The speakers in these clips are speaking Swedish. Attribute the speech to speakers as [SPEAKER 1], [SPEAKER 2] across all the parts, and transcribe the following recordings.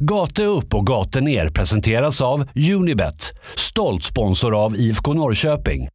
[SPEAKER 1] Gate upp och gate ner presenteras av Unibet, stolt sponsor av IFK Norrköping.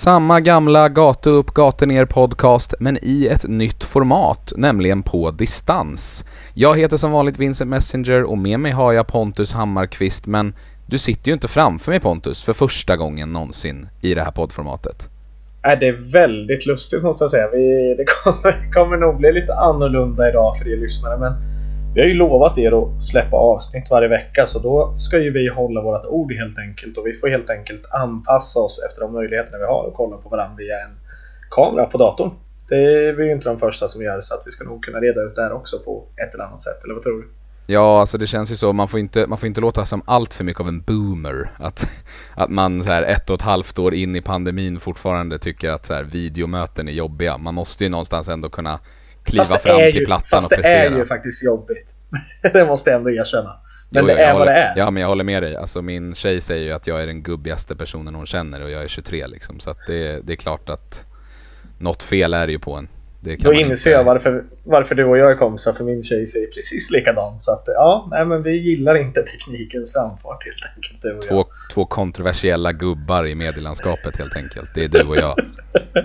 [SPEAKER 2] Samma gamla gata upp, gata ner podcast, men i ett nytt format, nämligen på distans. Jag heter som vanligt Vincent Messenger och med mig har jag Pontus Hammarkvist, men du sitter ju inte framför mig Pontus, för första gången någonsin i det här poddformatet.
[SPEAKER 3] Nej, det är väldigt lustigt måste jag säga. Vi, det kommer, kommer nog bli lite annorlunda idag för er lyssnare. Men vi har ju lovat er att släppa avsnitt varje vecka så då ska ju vi hålla vårt ord helt enkelt. Och vi får helt enkelt anpassa oss efter de möjligheterna vi har och kolla på varandra via en kamera på datorn. Det är vi ju inte de första som gör så att vi ska nog kunna reda ut det här också på ett eller annat sätt. Eller vad tror du?
[SPEAKER 2] Ja, alltså det känns ju så, man får inte, man får inte låta som allt för mycket av en boomer. Att, att man så här ett och ett halvt år in i pandemin fortfarande tycker att så här, videomöten är jobbiga. Man måste ju någonstans ändå kunna kliva
[SPEAKER 3] Fast det
[SPEAKER 2] fram
[SPEAKER 3] är
[SPEAKER 2] till
[SPEAKER 3] ju-
[SPEAKER 2] plattan
[SPEAKER 3] Fast
[SPEAKER 2] och
[SPEAKER 3] det
[SPEAKER 2] prestera.
[SPEAKER 3] är ju faktiskt jobbigt. det måste jag ändå erkänna. Men
[SPEAKER 2] Jo,
[SPEAKER 3] det är vad
[SPEAKER 2] håller,
[SPEAKER 3] det är.
[SPEAKER 2] Ja, men jag håller med dig. Alltså min tjej säger ju att jag är den gubbigaste personen hon känner och jag är 23 liksom. Så det, det är klart att något fel är det ju på en.
[SPEAKER 3] Då inser jag varför, varför du och jag är kompisar för min tjej säger precis likadant. Så att ja, nej men vi gillar inte teknikens framfart helt enkelt. Du och
[SPEAKER 2] Två, två kontroversiella gubbar i medielandskapet helt enkelt. Det är du och jag.
[SPEAKER 3] jag.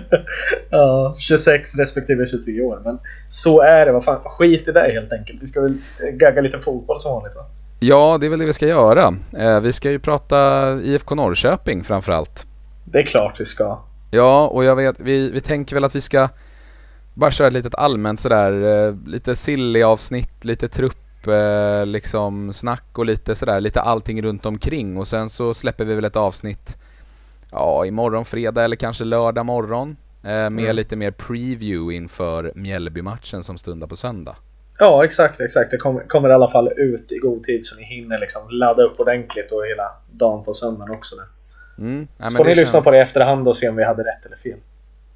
[SPEAKER 3] Ja, 26 respektive 23 år. Men så är det. Vad fan, skit i det helt enkelt. Vi ska väl gagga lite fotboll som vanligt va?
[SPEAKER 2] Ja, det är väl det vi ska göra. Eh, vi ska ju prata IFK Norrköping framförallt.
[SPEAKER 3] Det är klart vi ska.
[SPEAKER 2] Ja, och jag vet, vi, vi tänker väl att vi ska bara köra ett litet allmänt sådär, eh, lite silly avsnitt, lite trupp, eh, liksom snack och lite sådär, lite allting runt omkring och sen så släpper vi väl ett avsnitt, ja, imorgon fredag eller kanske lördag morgon. Eh, med
[SPEAKER 3] Mm.
[SPEAKER 2] lite mer preview inför Mjällby-matchen som stundar på söndag.
[SPEAKER 3] Ja, exakt, exakt. Det kommer, kommer i alla fall ut i god tid så ni hinner liksom ladda upp ordentligt och hela dagen på söndagen också. Där.
[SPEAKER 2] Mm. Ja,
[SPEAKER 3] Så får ni
[SPEAKER 2] det
[SPEAKER 3] lyssna
[SPEAKER 2] känns-
[SPEAKER 3] på det i efterhand och se om vi hade rätt eller fel.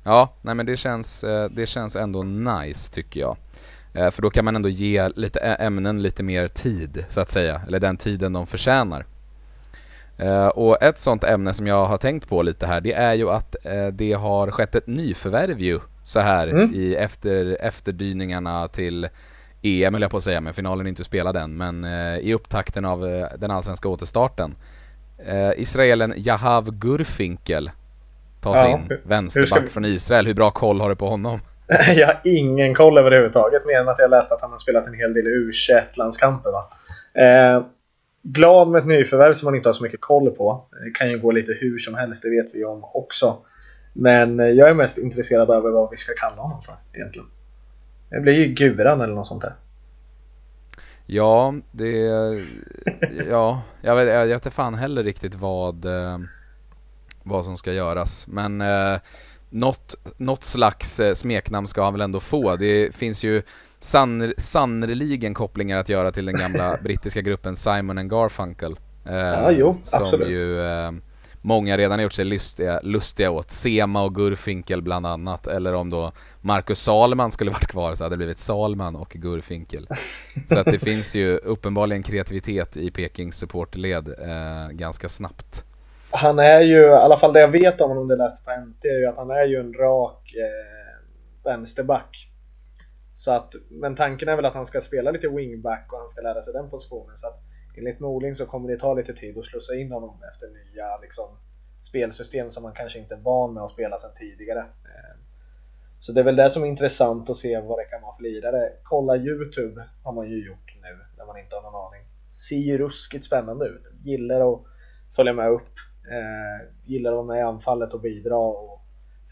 [SPEAKER 2] Ja, nej men det känns, eh, det känns ändå nice tycker jag. Eh, För då kan man ändå ge lite ämnen lite mer tid, så att säga. Eller den tiden de förtjänar. Eh, Och ett sånt ämne som jag har tänkt på lite här, det är ju att det har skett ett nyförvärv ju så här
[SPEAKER 3] Mm.
[SPEAKER 2] i efter, efterdyningarna till EM höll jag på att säga, men finalen är inte spelad än. Men i upptakten av den allsvenska återstarten. Israelen Yahav Gurfinkel tas
[SPEAKER 3] Ja,
[SPEAKER 2] in,
[SPEAKER 3] hur-
[SPEAKER 2] vänsterback
[SPEAKER 3] hur vi-
[SPEAKER 2] från Israel. Hur bra koll har du på honom?
[SPEAKER 3] Jag har ingen koll överhuvudtaget mer än att jag läste att han har spelat en hel del U21-landskamper. Va? Eh, glad med ett nyförvärv som man inte har så mycket koll på. Det kan ju gå lite hur som helst, det vet vi om också. Men eh, jag är mest intresserad över vad vi ska kalla honom för egentligen. Det blir ju Guran eller något sånt där.
[SPEAKER 2] Ja, det... Ja, jag vet, jag vet inte fan heller riktigt vad, eh, vad som ska göras. Men eh, något, något slags eh, smeknamn ska han väl ändå få. Det finns ju sanner, sannerligen kopplingar att göra till den gamla brittiska gruppen Simon and Garfunkel. Eh,
[SPEAKER 3] Ja, jo,
[SPEAKER 2] som
[SPEAKER 3] absolut.
[SPEAKER 2] ju eh, många redan har gjort sig lustiga, lustiga åt. Sema och Gurfinkel bland annat. Eller om då Marcus Salman skulle varit kvar så hade det blivit Salman och Gurfinkel. Så att det finns ju uppenbarligen kreativitet i Pekings supporterled eh, ganska snabbt.
[SPEAKER 3] Han är ju, i alla fall det jag vet om honom, det jag läste på NT, är ju att han är ju en rak eh, vänsterback. Så att, men tanken är väl att han ska spela lite wingback och han ska lära sig den positionen. Så att enligt Norling så kommer det ta lite tid att slussa in honom efter nya liksom, spelsystem som man kanske inte är van med att spela sedan tidigare. Eh, så det är väl det som är intressant att se vad det kan vara för lirare. Kolla Youtube har man ju gjort nu när man inte har någon aning. Ser ju ruskigt spännande ut. Gillar att följa med upp. Eh, gillar att vara med i anfallet och bidra och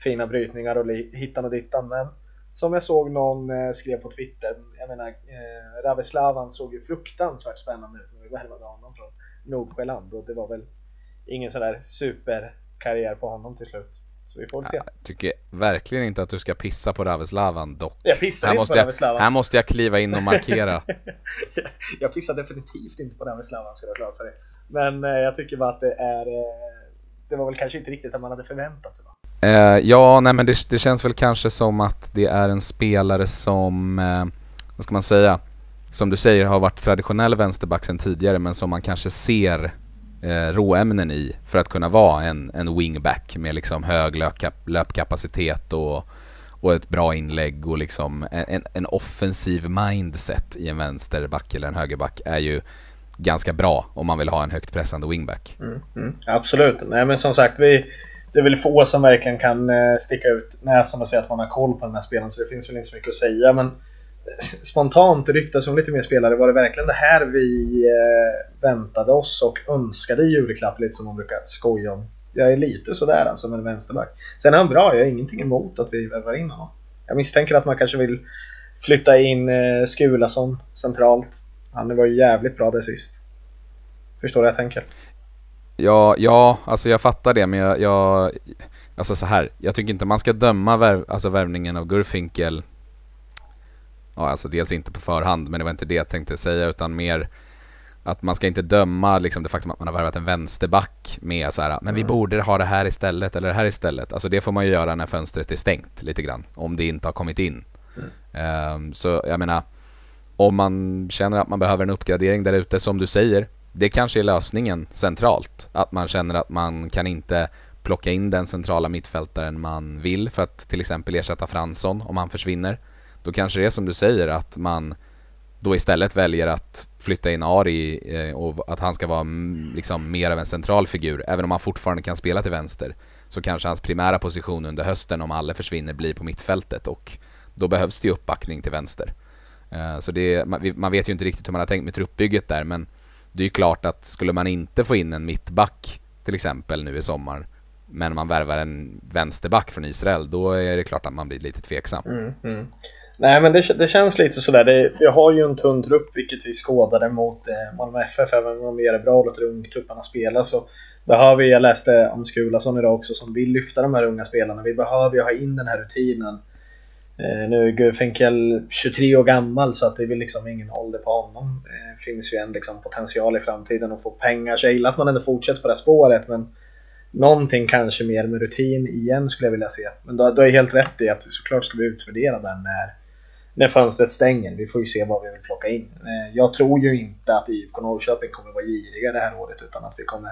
[SPEAKER 3] fina brytningar och hittan och dittan. Men som jag såg någon eh, skrev på Twitter, jag menar eh, Raveslavan såg ju fruktansvärt spännande ut när vi värvade honom från Nordsjälland och det var väl ingen sån där superkarriär på honom till slut. Så vi får väl se.
[SPEAKER 2] Jag tycker verkligen inte att du ska pissa på Raveslavan dock.
[SPEAKER 3] Jag pissar
[SPEAKER 2] Här
[SPEAKER 3] inte
[SPEAKER 2] måste,
[SPEAKER 3] på
[SPEAKER 2] jag,
[SPEAKER 3] Raveslavan.
[SPEAKER 2] här måste jag kliva in och markera.
[SPEAKER 3] jag pissar definitivt inte på Raveslavan ska du ha klart för det. Men eh, jag tycker bara att det är eh, det var väl kanske inte riktigt det man hade förväntat sig va?
[SPEAKER 2] Eh, ja, nej men det, det, känns väl kanske som att det är en spelare som, eh, vad ska man säga, som du säger har varit traditionell vänsterback sedan tidigare men som man kanske ser eh, råämnen i för att kunna vara en, en wingback med liksom hög löpkap löpkapacitet och, och ett bra inlägg och liksom en, en offensiv mindset i en vänsterback eller en högerback är ju ganska bra om man vill ha en högt pressande wingback.
[SPEAKER 3] Mm, mm, absolut, nej men som sagt vi det är väl få som verkligen kan eh, sticka ut näsan och säga att man har koll på den här spelaren så det finns väl inte så mycket att säga men eh, spontant ryktas om lite mer spelare. Var det verkligen det här vi eh, väntade oss och önskade i julklapp lite som man brukar skoja om? Jag är lite sådär alltså med en vänsterback. Sen är han bra, jag har ingenting emot att vi värvar in honom. Jag misstänker att man kanske vill flytta in Skulason centralt. Han var ju jävligt bra där sist. Förstår du vad jag tänker?
[SPEAKER 2] Ja, ja, alltså jag fattar det men jag, jag Alltså så här, jag tycker inte man ska döma värv, alltså värvningen av Gurfinkel ja, alltså dels inte på förhand, men det var inte det jag tänkte säga, utan mer att man ska inte döma liksom det faktum att man har värvat en vänsterback med så här, men vi mm. borde ha det här istället eller det här istället. Alltså det får man ju göra när fönstret är stängt lite grann, om det inte har kommit in. Mm. Um, så jag menar, om man känner att man behöver en uppgradering där ute, som du säger, det kanske är lösningen centralt. Att man känner att man kan inte plocka in den centrala mittfältaren man vill för att till exempel ersätta Fransson om han försvinner. Då kanske det är som du säger att man då istället väljer att flytta in Ari eh, och att han ska vara mm, liksom mer av en central figur. Även om han fortfarande kan spela till vänster så kanske hans primära position under hösten om alla försvinner blir på mittfältet och då behövs det ju uppbackning till vänster. Eh, så det, man vet ju inte riktigt hur man har tänkt med truppbygget där men det är ju klart att skulle man inte få in en mittback till exempel nu i sommar men man värvar en vänsterback från Israel då är det klart att man blir lite tveksam.
[SPEAKER 3] Mm, mm. Nej men det, det känns lite sådär, det, vi har ju en tunn trupp vilket vi skådade mot eh, Malmö FF även om vi gör det bra och låter ungtupparna spela så behöver vi, jag läste om Skulason idag också som vill lyfta de här unga spelarna, vi behöver ju ha in den här rutinen Eh, nu är Gufenkel 23 år gammal så att det är väl liksom ingen ålder på honom Det finns ju en liksom potential i framtiden att få pengar så jag gillar att man ändå fortsätter på det här spåret men Någonting kanske mer med rutin igen skulle jag vilja se. Men du har helt rätt i att såklart ska vi utvärdera den när när fönstret stänger. Vi får ju se vad vi vill plocka in. Eh, jag tror ju inte att IFK Norrköping kommer vara giriga det här året utan att vi kommer,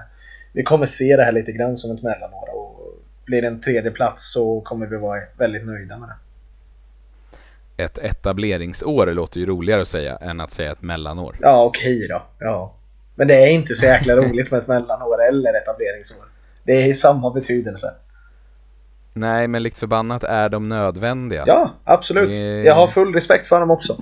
[SPEAKER 3] vi kommer se det här lite grann som ett mellanår och blir det en tredje plats så kommer vi vara väldigt nöjda med det.
[SPEAKER 2] Ett etableringsår låter ju roligare att säga än att säga ett mellanår.
[SPEAKER 3] Ja, okej okay då. Ja. Men det är inte så jäkla roligt med ett mellanår eller etableringsår. Det är samma betydelse.
[SPEAKER 2] Nej, men likt förbannat är de nödvändiga.
[SPEAKER 3] Ja, absolut. Det... Jag har full respekt för dem också.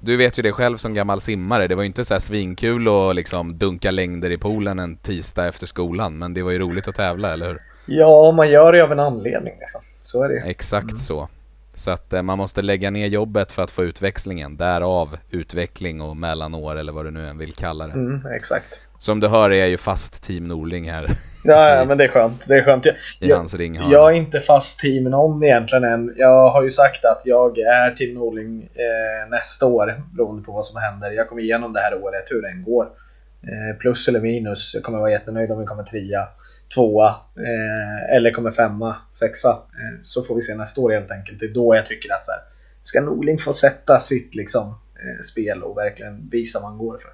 [SPEAKER 2] Du vet ju det själv som gammal simmare, det var ju inte så här svinkul att liksom dunka längder i poolen en tisdag efter skolan, men det var ju roligt att tävla, eller hur?
[SPEAKER 3] Ja, man gör det av en anledning liksom. Så är det
[SPEAKER 2] Exakt mm. så. Så att eh, man måste lägga ner jobbet för att få utväxlingen, därav utveckling och mellanår eller vad du nu än vill kalla det.
[SPEAKER 3] Mm, exakt.
[SPEAKER 2] Som du hör är jag ju fast team Norling här.
[SPEAKER 3] Ja, ja men det är skönt. Det är skönt. Jag, I hans ring jag är inte fast team någon egentligen än. Jag har ju sagt att jag är team Norling eh, nästa år beroende på vad som händer. Jag kommer igenom det här året hur den går. Eh, plus eller minus. Jag kommer vara jättenöjd om vi kommer trea, tvåa eh, eller kommer femma, sexa. Eh, så får vi se nästa år helt enkelt. Det är då jag tycker att så här, ska Norling få sätta sitt liksom, eh, spel och verkligen visa vad han går för.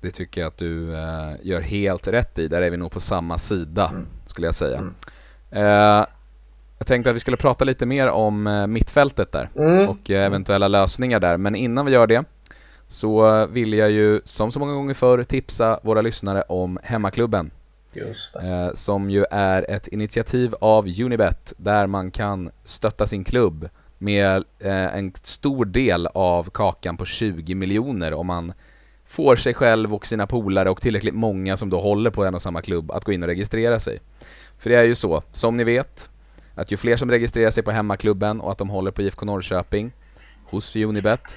[SPEAKER 2] Det tycker jag att du uh, gör helt rätt i. Där är vi nog på samma sida, mm. skulle jag säga. Mm. Uh, jag tänkte att vi skulle prata lite mer om uh, mittfältet där
[SPEAKER 3] mm.
[SPEAKER 2] och eventuella lösningar där. Men innan vi gör det så vill jag ju, som så många gånger förr, tipsa våra lyssnare om Hemmaklubben. som ju är ett initiativ av Unibet där man kan stötta sin klubb med en stor del av kakan på 20 miljoner om man får sig själv och sina polare och tillräckligt många som då håller på en och samma klubb att gå in och registrera sig. För det är ju så, som ni vet, att ju fler som registrerar sig på hemmaklubben och att de håller på IFK Norrköping hos Unibet,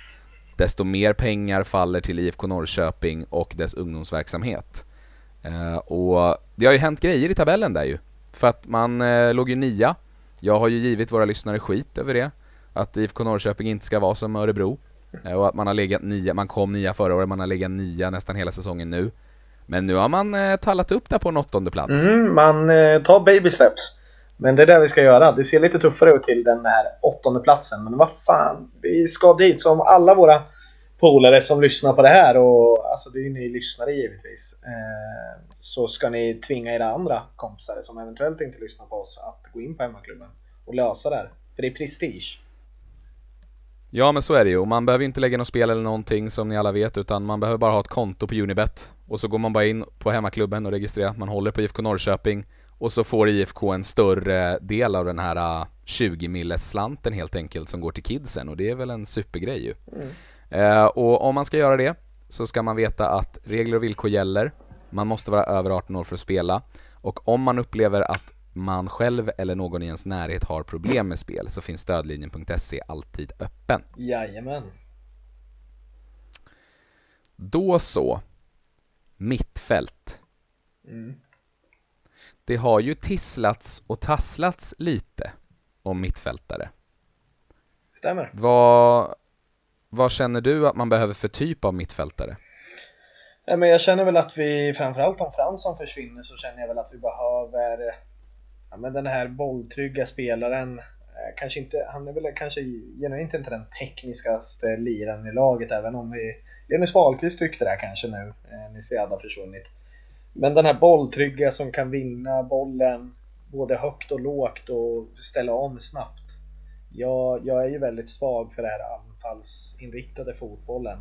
[SPEAKER 2] desto mer pengar faller till IFK Norrköping och dess ungdomsverksamhet. Eh, och det har ju hänt grejer i tabellen där ju. För att man eh, låg ju nia. Jag har ju givit våra lyssnare skit över det. Att IFK Norrköping inte ska vara som Örebro. Eh, och att man har legat nia, man kom nia förra året, man har legat nia nästan hela säsongen nu. Men nu har man eh, tallat upp där på en åttonde plats.
[SPEAKER 3] Mm, man eh, tar baby steps. Men det är det vi ska göra. Det ser lite tuffare ut till den här åttonde platsen. Men vad fan, vi ska dit. Så om alla våra polare som lyssnar på det här och alltså det är ju ni lyssnare givetvis. Eh, så ska ni tvinga era andra kompisar som eventuellt inte lyssnar på oss att gå in på hemmaklubben och lösa det här. För det är prestige.
[SPEAKER 2] Ja men så är det ju, och man behöver inte lägga något spel eller någonting som ni alla vet utan man behöver bara ha ett konto på Unibet och så går man bara in på hemmaklubben och registrerar att man håller på IFK Norrköping och så får IFK en större del av den här 20 äh, milles slanten helt enkelt som går till kidsen och det är väl en supergrej ju. Mm. Eh, och om man ska göra det så ska man veta att regler och villkor gäller. Man måste vara över 18 år för att spela och om man upplever att man själv eller någon i ens närhet har problem med spel så finns stödlinjen.se alltid öppen.
[SPEAKER 3] Jajamän.
[SPEAKER 2] Då så. Mittfält.
[SPEAKER 3] Mm.
[SPEAKER 2] Det har ju tisslats och tasslats lite om mittfältare.
[SPEAKER 3] Stämmer.
[SPEAKER 2] Vad, vad känner du att man behöver för typ av mittfältare?
[SPEAKER 3] Men jag känner väl att vi, framförallt om Fransson försvinner, så känner jag väl att vi behöver ja, men den här bolltrygga spelaren. Eh, kanske inte, han är väl kanske genuint inte den tekniskaste liran i laget, även om vi Linus Wahlqvist tyckte det kanske nu, eh, när Seada försvunnit. Men den här bolltrygga som kan vinna bollen både högt och lågt och ställa om snabbt. Jag, jag är ju väldigt svag för den här anfallsinriktade fotbollen.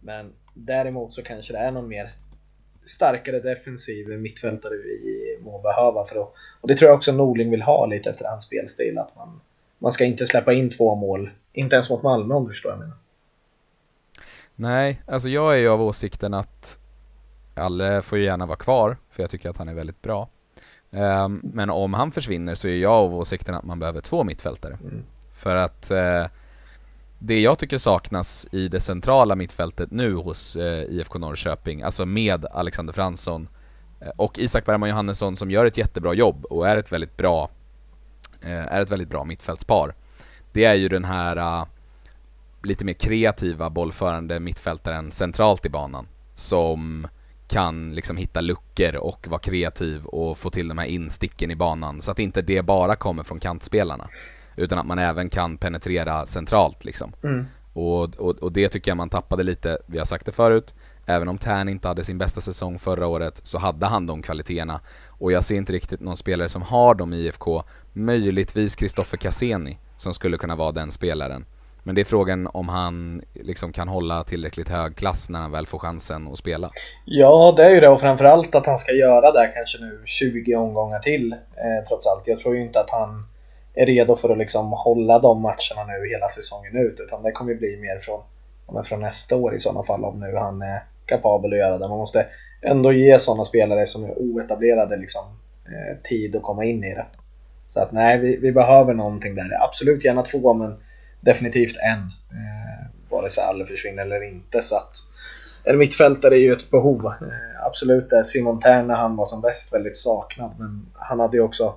[SPEAKER 3] Men däremot så kanske det är någon mer starkare defensiv mittfältare vi må behöva för att, och det tror jag också Norling vill ha lite efter hans spelstil att man, man ska inte släppa in två mål, inte ens mot Malmö om du förstår vad jag menar.
[SPEAKER 2] Nej, alltså jag är ju av åsikten att Alle får ju gärna vara kvar, för jag tycker att han är väldigt bra. Um, men om han försvinner så är jag av åsikten att man behöver två mittfältare. Mm. För att uh, det jag tycker saknas i det centrala mittfältet nu hos uh, IFK Norrköping, alltså med Alexander Fransson uh, och Isak Bergman Johannesson som gör ett jättebra jobb och är ett väldigt bra, är ett väldigt bra mittfältspar. Det är ju den här lite mer kreativa bollförande mittfältaren centralt i banan som kan liksom hitta luckor och vara kreativ och få till de här insticken i banan så att inte det bara kommer från kantspelarna utan att man även kan penetrera centralt liksom.
[SPEAKER 3] Mm.
[SPEAKER 2] Och, och, och, det tycker jag man tappade lite, vi har sagt det förut, även om Tern inte hade sin bästa säsong förra året så hade han de kvaliteterna och jag ser inte riktigt någon spelare som har dem i IFK, möjligtvis Kristoffer Cassini som skulle kunna vara den spelaren. Men det är frågan om han liksom kan hålla tillräckligt hög klass när han väl får chansen att spela.
[SPEAKER 3] Ja, det är ju det och framförallt att han ska göra det kanske nu 20 omgångar till eh, trots allt. Jag tror ju inte att han är redo för att liksom hålla de matcherna nu hela säsongen ut utan det kommer bli mer från, från nästa år i sådana fall om nu han är kapabel att göra det. Man måste ändå ge sådana spelare som är oetablerade liksom, eh, tid att komma in i det. Så att nej, vi, vi behöver någonting där. Absolut gärna två men definitivt en. Eh, vare sig Alle försvinner eller inte. Så att en mittfältare är ju ett behov. Eh, absolut är Simon Tern när han var som bäst väldigt saknad. Men han hade ju också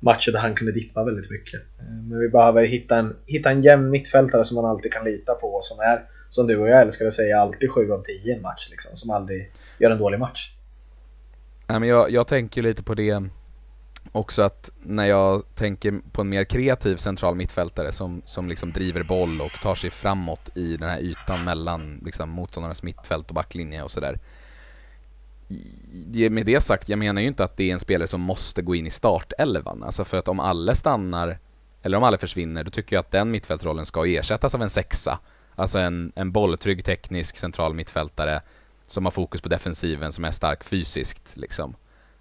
[SPEAKER 3] matcher där han kunde dippa väldigt mycket. Eh, men vi behöver hitta en, hitta en jämn mittfältare som man alltid kan lita på och som är, som du och jag älskar att säga, alltid 7 av 10 i en match. Liksom, som aldrig gör en dålig match.
[SPEAKER 2] Nej, men jag, jag tänker lite på det också att när jag tänker på en mer kreativ central mittfältare som, som liksom driver boll och tar sig framåt i den här ytan mellan liksom motståndarnas mittfält och backlinje och sådär. Med det sagt, jag menar ju inte att det är en spelare som måste gå in i startelvan. Alltså för att om alla stannar, eller om alla försvinner, då tycker jag att den mittfältsrollen ska ersättas av en sexa. Alltså en, en bolltrygg teknisk central mittfältare som har fokus på defensiven, som är stark fysiskt liksom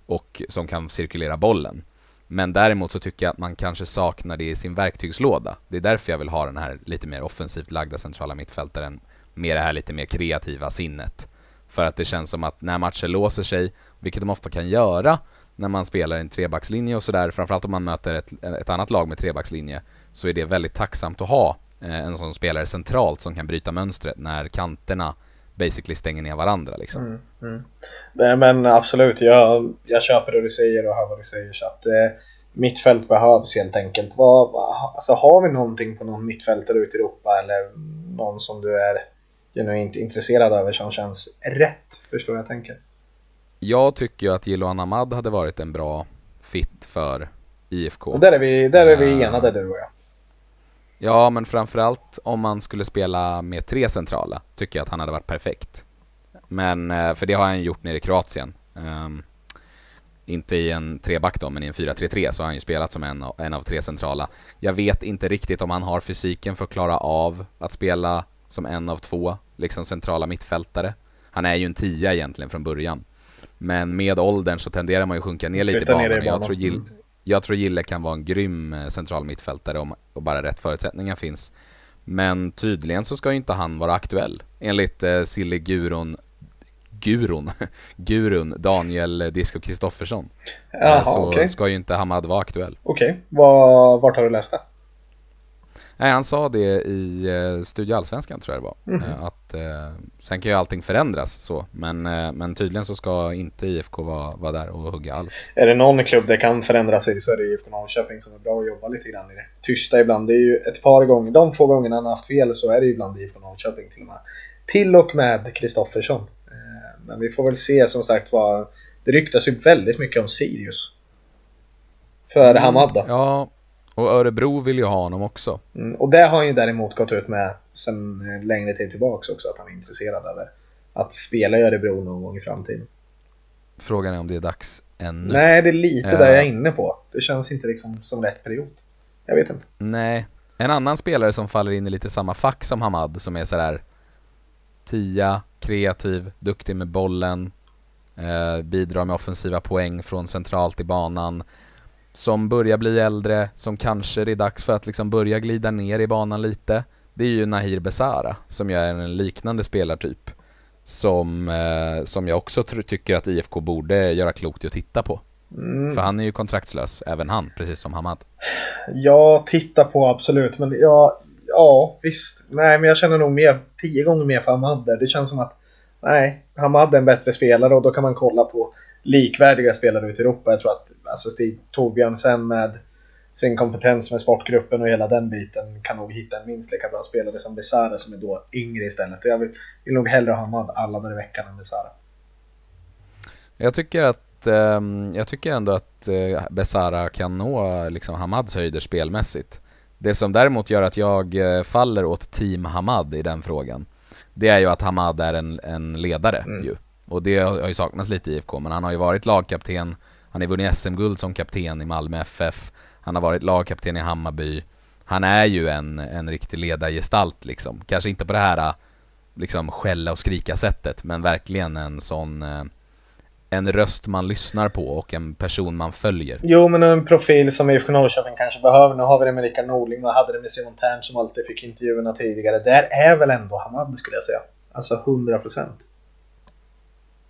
[SPEAKER 2] och som kan cirkulera bollen. Men däremot så tycker jag att man kanske saknar det i sin verktygslåda. Det är därför jag vill ha den här lite mer offensivt lagda centrala mittfältaren med det här lite mer kreativa sinnet. För att det känns som att när matcher låser sig, vilket de ofta kan göra när man spelar en trebackslinje och sådär, framförallt om man möter ett, ett annat lag med trebackslinje, så är det väldigt tacksamt att ha eh, en sån spelare centralt som kan bryta mönstret när kanterna basically stänger ner varandra liksom.
[SPEAKER 3] Mm, mm. Nej, men absolut, jag, jag köper det du säger och hör vad du säger så att eh, mittfält behövs helt enkelt. Vad, alltså, har vi någonting på någon mittfältare ute i Europa eller någon som du är genuint intresserad av som känns rätt? Förstår jag tänker?
[SPEAKER 2] Jag tycker ju att Jiloan Ahmad hade varit en bra fit för IFK.
[SPEAKER 3] Och där är vi, där är vi
[SPEAKER 2] Eh.
[SPEAKER 3] enade du och jag.
[SPEAKER 2] Ja, men framförallt om man skulle spela med tre centrala tycker jag att han hade varit perfekt. Men, eh, för det har han gjort nere i Kroatien. Ehm, inte i en treback då, men i en 4-3-3 så har han ju spelat som en, av- en av tre centrala. Jag vet inte riktigt om han har fysiken för att klara av att spela som en av två, liksom centrala mittfältare. Han är ju en tia egentligen från början. Men med åldern så tenderar man ju att sjunka ner lite i
[SPEAKER 3] ner
[SPEAKER 2] banan. Jag tror,
[SPEAKER 3] Mm.
[SPEAKER 2] Jag tror Gille kan vara en grym eh, central mittfältare om och bara rätt förutsättningar finns. Men tydligen så ska ju inte han vara aktuell. Enligt eh, Sille Guron Guron, Gurun, Daniel Disco Kristoffersson. Eh,
[SPEAKER 3] Jaha,
[SPEAKER 2] så
[SPEAKER 3] okej.
[SPEAKER 2] ska ju inte Hamad vara aktuell.
[SPEAKER 3] Okej, Var- vart har du läst det?
[SPEAKER 2] Nej, han sa det i eh, Studio Allsvenskan tror jag det var.
[SPEAKER 3] Mhm.
[SPEAKER 2] Eh, att, eh, sen kan ju allting förändras så, men, eh, men tydligen så ska inte IFK vara, vara där och hugga alls.
[SPEAKER 3] Är det någon klubb det kan förändra sig så är det IFK Norrköping som är bra att jobba lite grann i det tysta ibland. Det är ju ett par gånger, de få gångerna han har haft fel så är det ju ibland IFK Norrköping till och med. Till och med Kristoffersson. Eh, Men vi får väl se som sagt vad... Det ryktas ju väldigt mycket om Sirius. För Hamad då.
[SPEAKER 2] Ja, och Örebro vill ju ha honom också.
[SPEAKER 3] Mm, och det har han ju däremot gått ut med sen eh, längre tid tillbaks också att han är intresserad över att spela i Örebro någon gång i framtiden.
[SPEAKER 2] Frågan är om det är dags ännu.
[SPEAKER 3] Nej, det är lite
[SPEAKER 2] Ja.
[SPEAKER 3] där jag är inne på. Det känns inte liksom som rätt period. Jag vet inte.
[SPEAKER 2] Nej. En annan spelare som faller in i lite samma fack som Hamad, som är sådär tia, kreativ, duktig med bollen, eh, bidrar med offensiva poäng från centralt i banan, som börjar bli äldre, som kanske det är dags för att liksom börja glida ner i banan lite. Det är ju Nahir Besara, som jag är en liknande spelartyp. Som, eh, som jag också tycker att IFK borde göra klokt i att titta på.
[SPEAKER 3] Mm.
[SPEAKER 2] För han är ju kontraktslös, även han, precis som Hamad.
[SPEAKER 3] Jag tittar på absolut, men ja, ja visst. Nej, men jag känner nog mer, tio gånger mer för Hamad där. Det känns som att nej, Hamad är en bättre spelare och då kan man kolla på likvärdiga spelare ute i Europa. Jag tror att alltså Stig Torbjörnsen med sin kompetens med sportgruppen och hela den biten kan nog hitta en minst lika bra spelare som Besara som är då yngre istället. Jag vill, vill nog hellre ha Hamad alla dagar i veckan än Besara.
[SPEAKER 2] Jag tycker att ehm, jag tycker ändå att uh, Besara kan nå liksom Hamads höjder spelmässigt. Det som däremot gör att jag eh, faller åt team Hamad i den frågan, det är ju att Hamad är en, en ledare
[SPEAKER 3] Mm.
[SPEAKER 2] ju. Och det har ju saknats lite i IFK, men han har ju varit lagkapten, han har vunnit SM-guld som kapten i Malmö FF, han har varit lagkapten i Hammarby. Han är ju en, en riktig ledargestalt liksom. Kanske inte på det här liksom skälla och skrika sättet, men verkligen en sån eh, en röst man lyssnar på och en person man följer.
[SPEAKER 3] Jo, men en profil som IFK Norrköping kanske behöver. Nu har vi det med Rickard Norling och hade det med Simon Tern som alltid fick intervjuerna tidigare. Där är väl ändå Hamad skulle jag säga. Alltså 100 procent.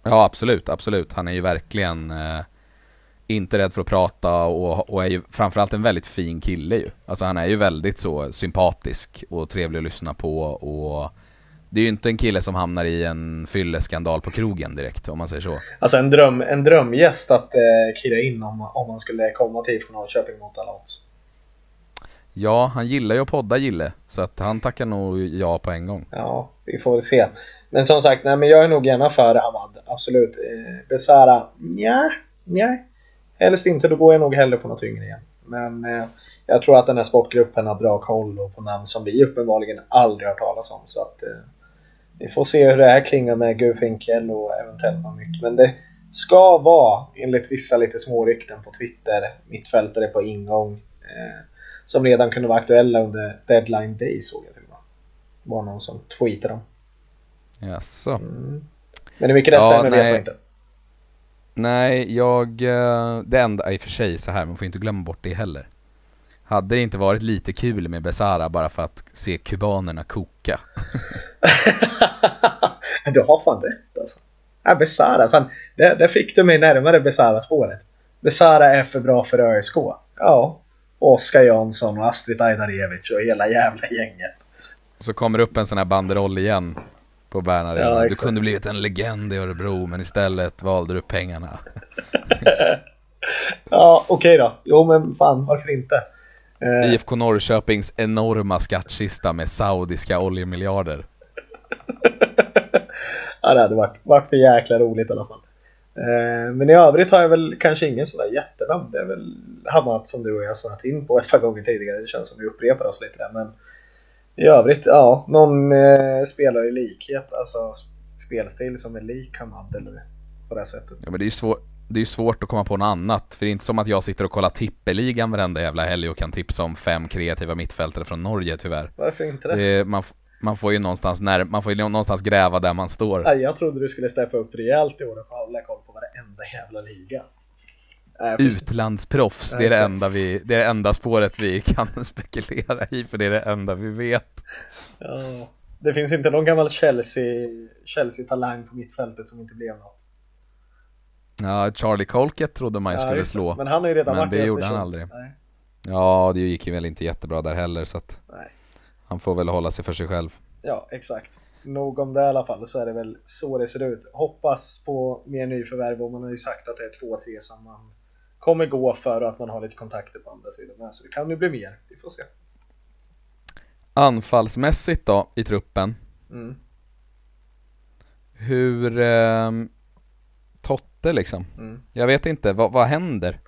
[SPEAKER 2] Ja, absolut, absolut. Han är ju verkligen eh, inte rädd för att prata och, och är ju framförallt en väldigt fin kille ju. Alltså han är ju väldigt så sympatisk och trevlig att lyssna på och det är ju inte en kille som hamnar i en fylleskandal på krogen direkt om man säger så.
[SPEAKER 3] Alltså en, dröm, en drömgäst att eh, kira in om, om man skulle komma till IFK Norrköping mot alla odds.
[SPEAKER 2] Ja, han gillar ju att podda Gille, så att han tackar nog ja på en gång.
[SPEAKER 3] Ja, vi får väl se. Men som sagt, nej, men jag är nog gärna för Hamad. Absolut. Eh, Besara, nja, nej. Helst inte, då går jag nog hellre på något yngre igen. Men eh, jag tror att den här sportgruppen har bra koll och på namn som vi uppenbarligen aldrig har hört talas om. Så att eh, vi får se hur det här klingar med Gufinkel och eventuellt något nytt. Men det ska vara, enligt vissa lite små rykten på Twitter, mittfältare på ingång. Eh, som redan kunde vara aktuella under deadline day såg jag Det var någon som tweetade om.
[SPEAKER 2] Jaså.
[SPEAKER 3] Mm. Men hur mycket det
[SPEAKER 2] Ja,
[SPEAKER 3] stämmer vet
[SPEAKER 2] nej.
[SPEAKER 3] man inte.
[SPEAKER 2] Nej, jag... eh, Det enda, i och för sig så här, man får inte glömma bort det heller. Hade det inte varit lite kul med Besara bara för att se kubanerna koka?
[SPEAKER 3] du har fan rätt alltså. Ja, Besara, fan, där, där fick du mig närmare Besara-spåret. Besara är för bra för ÖSK. Ja. Oskar Jansson och Astrid Ajdarevic och hela jävla gänget.
[SPEAKER 2] Så kommer upp en sån här banderoll igen på Bern
[SPEAKER 3] Ja,
[SPEAKER 2] du kunde blivit en legend i Örebro, men istället valde du pengarna.
[SPEAKER 3] Ja, okej då. Jo, men fan, varför inte? Eh,
[SPEAKER 2] IFK Norrköpings enorma skattkista med saudiska oljemiljarder.
[SPEAKER 3] ja, det hade varit, varit för jäkla roligt i alla fall. Eh, men i övrigt har jag väl kanske ingen sån där jättenamn. Det är väl Hamad som du och jag har snurrat in på ett par gånger tidigare. Det känns som vi upprepar oss lite där. Men i övrigt, ja, någon eh, spelare i likhet, alltså spelstil som är lik Hamad eller på det sättet.
[SPEAKER 2] Ja men det är ju svårt det är svårt att komma på något annat, för det är inte som att jag sitter och kollar tippeligan varenda jävla helg och kan tipsa om fem kreativa mittfältare från Norge tyvärr.
[SPEAKER 3] Varför inte det?
[SPEAKER 2] det man, man får ju någonstans, när, man får ju någonstans gräva där man står.
[SPEAKER 3] Jag trodde du skulle steppa upp rejält i år och hålla koll på varenda jävla liga.
[SPEAKER 2] Utlandsproffs, det är det, enda vi, det är det enda spåret vi kan spekulera i, för det är det enda vi vet.
[SPEAKER 3] Ja, det finns inte någon gammal Chelsea-talang Chelsea på mittfältet som inte blev något.
[SPEAKER 2] Ja, Charlie Colkett trodde man ju skulle slå.
[SPEAKER 3] Men han har ju redan
[SPEAKER 2] men
[SPEAKER 3] varit
[SPEAKER 2] det gjorde han aldrig.
[SPEAKER 3] Nej.
[SPEAKER 2] Ja, det gick ju väl inte jättebra där heller så att
[SPEAKER 3] Nej.
[SPEAKER 2] han får väl hålla sig för sig själv.
[SPEAKER 3] Ja, exakt. Nog om det i alla fall så är det väl så det ser ut. Hoppas på mer nyförvärv och man har ju sagt att det är två, tre som man kommer gå för att man har lite kontakter på andra sidan med. Så det kan ju bli mer. Vi får se.
[SPEAKER 2] Anfallsmässigt då i truppen.
[SPEAKER 3] Mm.
[SPEAKER 2] Hur eh, Totte liksom?
[SPEAKER 3] Mm.
[SPEAKER 2] Jag vet inte, vad, vad händer?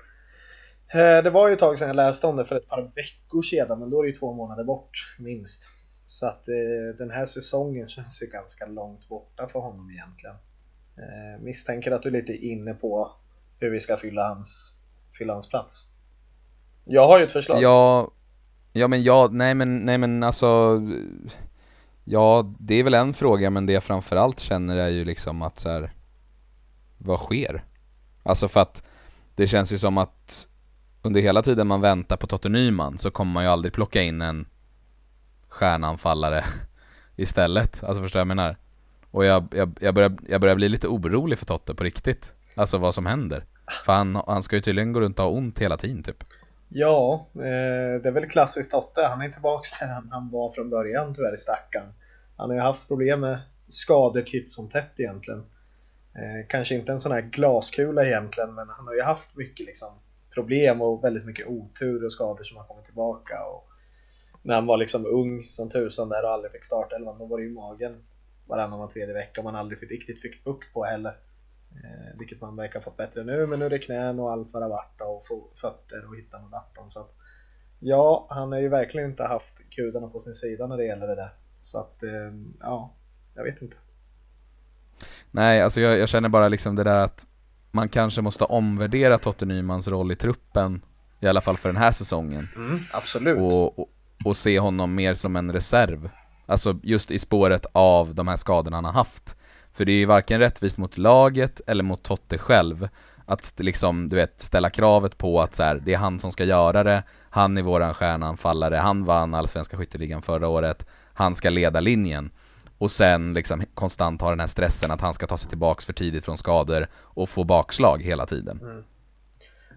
[SPEAKER 3] Eh, Det var ju ett tag sedan jag läste om det för ett par veckor sedan men då är det ju två månader bort minst. Så att eh, den här säsongen känns ju ganska långt borta för honom egentligen. Eh, misstänker att du är lite inne på hur vi ska fylla hans, fylla hans plats. Jag har ju ett förslag.
[SPEAKER 2] Ja, ja men ja, nej men, nej men alltså Ja, det är väl en fråga men det jag framförallt känner är ju liksom att så här, Vad sker? Alltså för att det känns ju som att under hela tiden man väntar på Totte Nyman så kommer man ju aldrig plocka in en stjärnanfallare istället. Alltså förstår jag vad jag menar? Och jag, jag, jag, börjar, jag börjar bli lite orolig för Totte på riktigt. Alltså vad som händer. För han, han ska ju tydligen gå runt och ha ont hela tiden typ.
[SPEAKER 3] Ja, eh, det är väl klassiskt Totte. Han är tillbaks där han, han var från början tyvärr stackaren. Han har ju haft problem med skador titt som tätt egentligen. Eh, kanske inte en sån här glaskula egentligen, men han har ju haft mycket liksom, problem och väldigt mycket otur och skador som har kommit tillbaka. Och när han var liksom ung som tusan där och aldrig fick starta då var det ju magen varannan var tredje vecka och man aldrig fick, riktigt fick bukt på heller. Eh, vilket man verkar ha fått bättre nu, men nu är det knän och allt vad det varit och fötter och hitta och dattan. Så att, ja, han har ju verkligen inte haft kudarna på sin sida när det gäller det där. Så att, eh, ja, jag vet inte.
[SPEAKER 2] Nej, alltså jag, jag känner bara liksom det där att man kanske måste omvärdera Totte Nymans roll i truppen, i alla fall för den här säsongen.
[SPEAKER 3] Mm, absolut.
[SPEAKER 2] Och, och, och se honom mer som en reserv. Alltså just i spåret av de här skadorna han har haft. För det är ju varken rättvist mot laget eller mot Totte själv att liksom, du vet, ställa kravet på att så här, det är han som ska göra det, han är våran stjärnanfallare, han vann allsvenska skytteligan förra året, han ska leda linjen. Och sen liksom konstant ha den här stressen att han ska ta sig tillbaks för tidigt från skador och få bakslag hela tiden.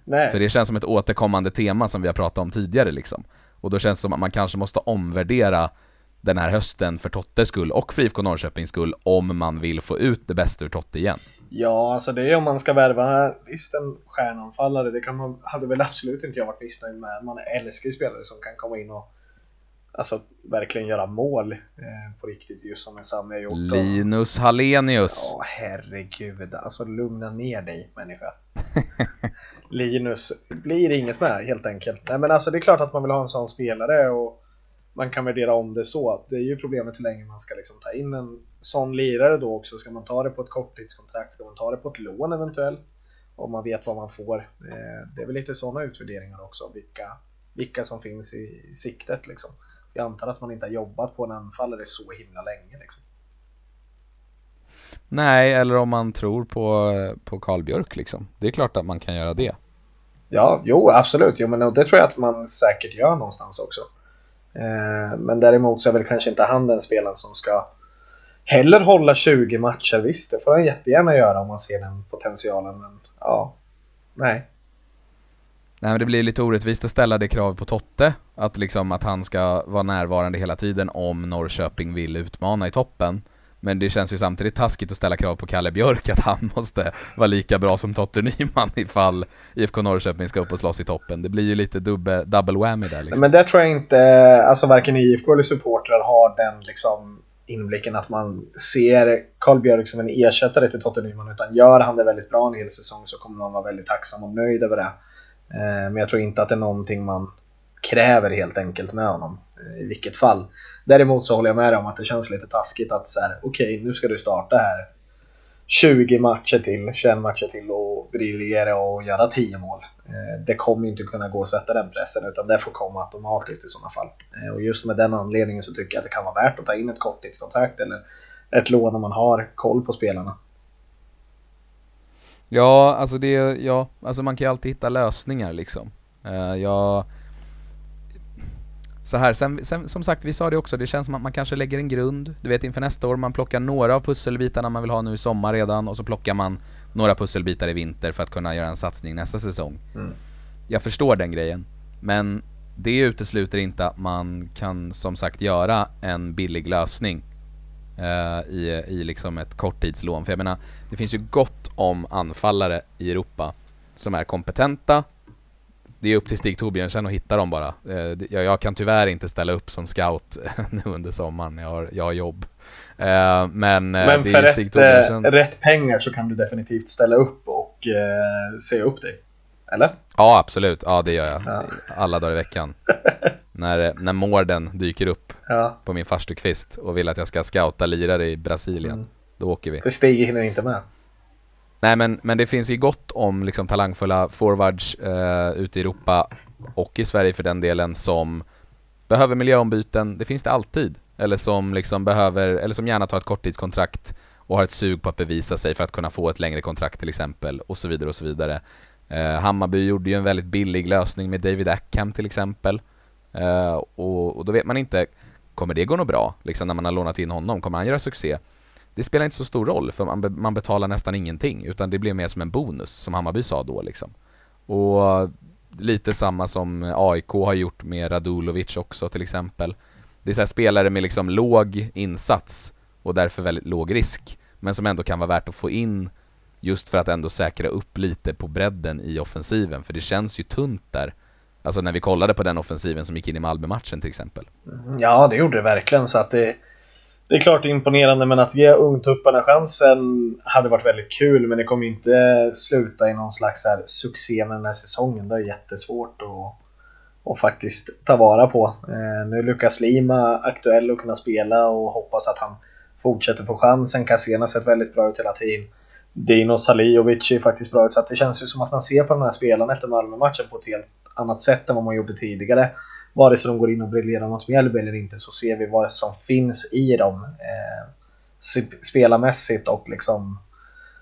[SPEAKER 3] Nej.
[SPEAKER 2] För det känns som ett återkommande tema som vi har pratat om tidigare liksom. Och då känns det som att man kanske måste omvärdera den här hösten för Tottes skull och för IFK Norrköpings skull om man vill få ut det bästa ur Totte igen.
[SPEAKER 3] Ja, alltså det är om man ska värva visst en stjärnanfallare, det kan man, hade väl absolut inte jag varit missnöjd med. Man älskar ju spelare som kan komma in och alltså verkligen göra mål eh, på riktigt, just som en Sami har gjort.
[SPEAKER 2] Linus Hallenius.
[SPEAKER 3] Ja, herregud. Alltså lugna ner dig människa. Linus, blir inget med helt enkelt. Nej men alltså det är klart att man vill ha en sån spelare och man kan värdera om det så. Det är ju problemet hur länge man ska liksom ta in en sån lirare då också. Ska man ta det på ett korttidskontrakt? Ska man ta det på ett lån eventuellt? Om man vet vad man får. Eh, Det är väl lite sådana utvärderingar också. Vilka, vilka som finns i siktet liksom. Jag antar att man inte har jobbat på en anfallare så himla länge liksom.
[SPEAKER 2] Nej, eller om man tror på, på Carl Björk liksom. Det är klart att man kan göra det.
[SPEAKER 3] Ja, jo absolut. Jo, men det tror jag att man säkert gör någonstans också. Eh, men däremot så är väl kanske inte han den spelaren som ska heller hålla 20 matcher. Visst, det får han jättegärna göra om man ser den potentialen. Men ja, nej.
[SPEAKER 2] Nej men det blir lite orättvist att ställa det kravet på Totte, att liksom att han ska vara närvarande hela tiden om Norrköping vill utmana i toppen. Men det känns ju samtidigt taskigt att ställa krav på Kalle Björk att han måste vara lika bra som Totte Nyman ifall IFK Norrköping ska upp och slåss i toppen. Det blir ju lite dubbe, double whammy där liksom.
[SPEAKER 3] Men där tror jag inte, alltså varken IFK eller supportrar har den liksom inblicken att man ser Karl Björk som en ersättare till Totte Nyman utan gör han det väldigt bra en hel säsong så kommer man vara väldigt tacksam och nöjd över det. Eh, men jag tror inte att det är någonting man kräver helt enkelt med honom eh, i vilket fall. Däremot så håller jag med dig om att det känns lite taskigt att så här, okej okay, nu ska du starta här 20 matcher till, 21 matcher till och briljera och göra 10 mål. Eh, det kommer inte kunna gå att sätta den pressen utan det får komma automatiskt i sådana fall. Eh, och just med den anledningen så tycker jag att det kan vara värt att ta in ett korttidskontrakt eller ett lån om man har koll på spelarna.
[SPEAKER 2] Ja, alltså det, ja, alltså man kan ju alltid hitta lösningar liksom. Jag... Så här, sen, sen, som sagt, vi sa det också, det känns som att man kanske lägger en grund, du vet inför nästa år, man plockar några av pusselbitarna man vill ha nu i sommar redan och så plockar man några pusselbitar i vinter för att kunna göra en satsning nästa säsong. Mm. Jag förstår den grejen, men det utesluter inte att man kan som sagt göra en billig lösning uh, i, i liksom ett korttidslån. För jag menar, det finns ju gott om anfallare i Europa som är kompetenta. Det är upp till Stig Torbjörnsen att hitta dem bara. Uh, jag, kan tyvärr inte ställa upp som scout nu under sommaren, jag har, jag har jobb. Uh, men,
[SPEAKER 3] men
[SPEAKER 2] det
[SPEAKER 3] för Torbjörnsen... rätt pengar så kan du definitivt ställa upp och se upp dig. Eller?
[SPEAKER 2] Ja, absolut. Ja, det gör jag. Ja. Alla dagar i veckan. när, när Morden dyker upp ja. på min farstukvist och vill att jag ska scouta lirare i Brasilien. Mm. Då åker vi.
[SPEAKER 3] För Stig hinner inte med.
[SPEAKER 2] Nej, men, men det finns ju gott om liksom, talangfulla forwards eh, ute i Europa och i Sverige för den delen som behöver miljöombyten. Det finns det alltid. Eller som liksom behöver, eller som gärna tar ett korttidskontrakt och har ett sug på att bevisa sig för att kunna få ett längre kontrakt till exempel och så vidare och så vidare. Eh, Hammarby gjorde ju en väldigt billig lösning med David Ackham till exempel. Eh, och, och, då vet man inte, kommer det gå något bra? Liksom när man har lånat in honom, kommer han göra succé? Det spelar inte så stor roll för man, man betalar nästan ingenting utan det blir mer som en bonus som Hammarby sa då liksom. Och lite samma som AIK har gjort med Radulovic också till exempel. Det är så spelare med liksom låg insats och därför väldigt låg risk men som ändå kan vara värt att få in just för att ändå säkra upp lite på bredden i offensiven för det känns ju tunt där Alltså när vi kollade på den offensiven som gick in i Malmö-matchen till exempel.
[SPEAKER 3] Mm, ja, det gjorde det verkligen. Så att det, det är klart imponerande, men att ge ungtupparna chansen hade varit väldigt kul. Men det kommer inte sluta i någon slags här succé med den här säsongen. Det är jättesvårt att, att faktiskt ta vara på. Eh, nu är Lukas Lima aktuell att kunna spela och hoppas att han fortsätter få chansen. Cassena har sett väldigt bra ut hela tiden. Dino Salijovic är faktiskt bra ut, så att det känns ju som att man ser på den här spelaren efter Malmö-matchen på ett helt annat sätt än vad man gjorde tidigare. Vare sig de går in och briljerar mot Mjällby eller inte så ser vi vad som finns i dem eh, spelarmässigt och liksom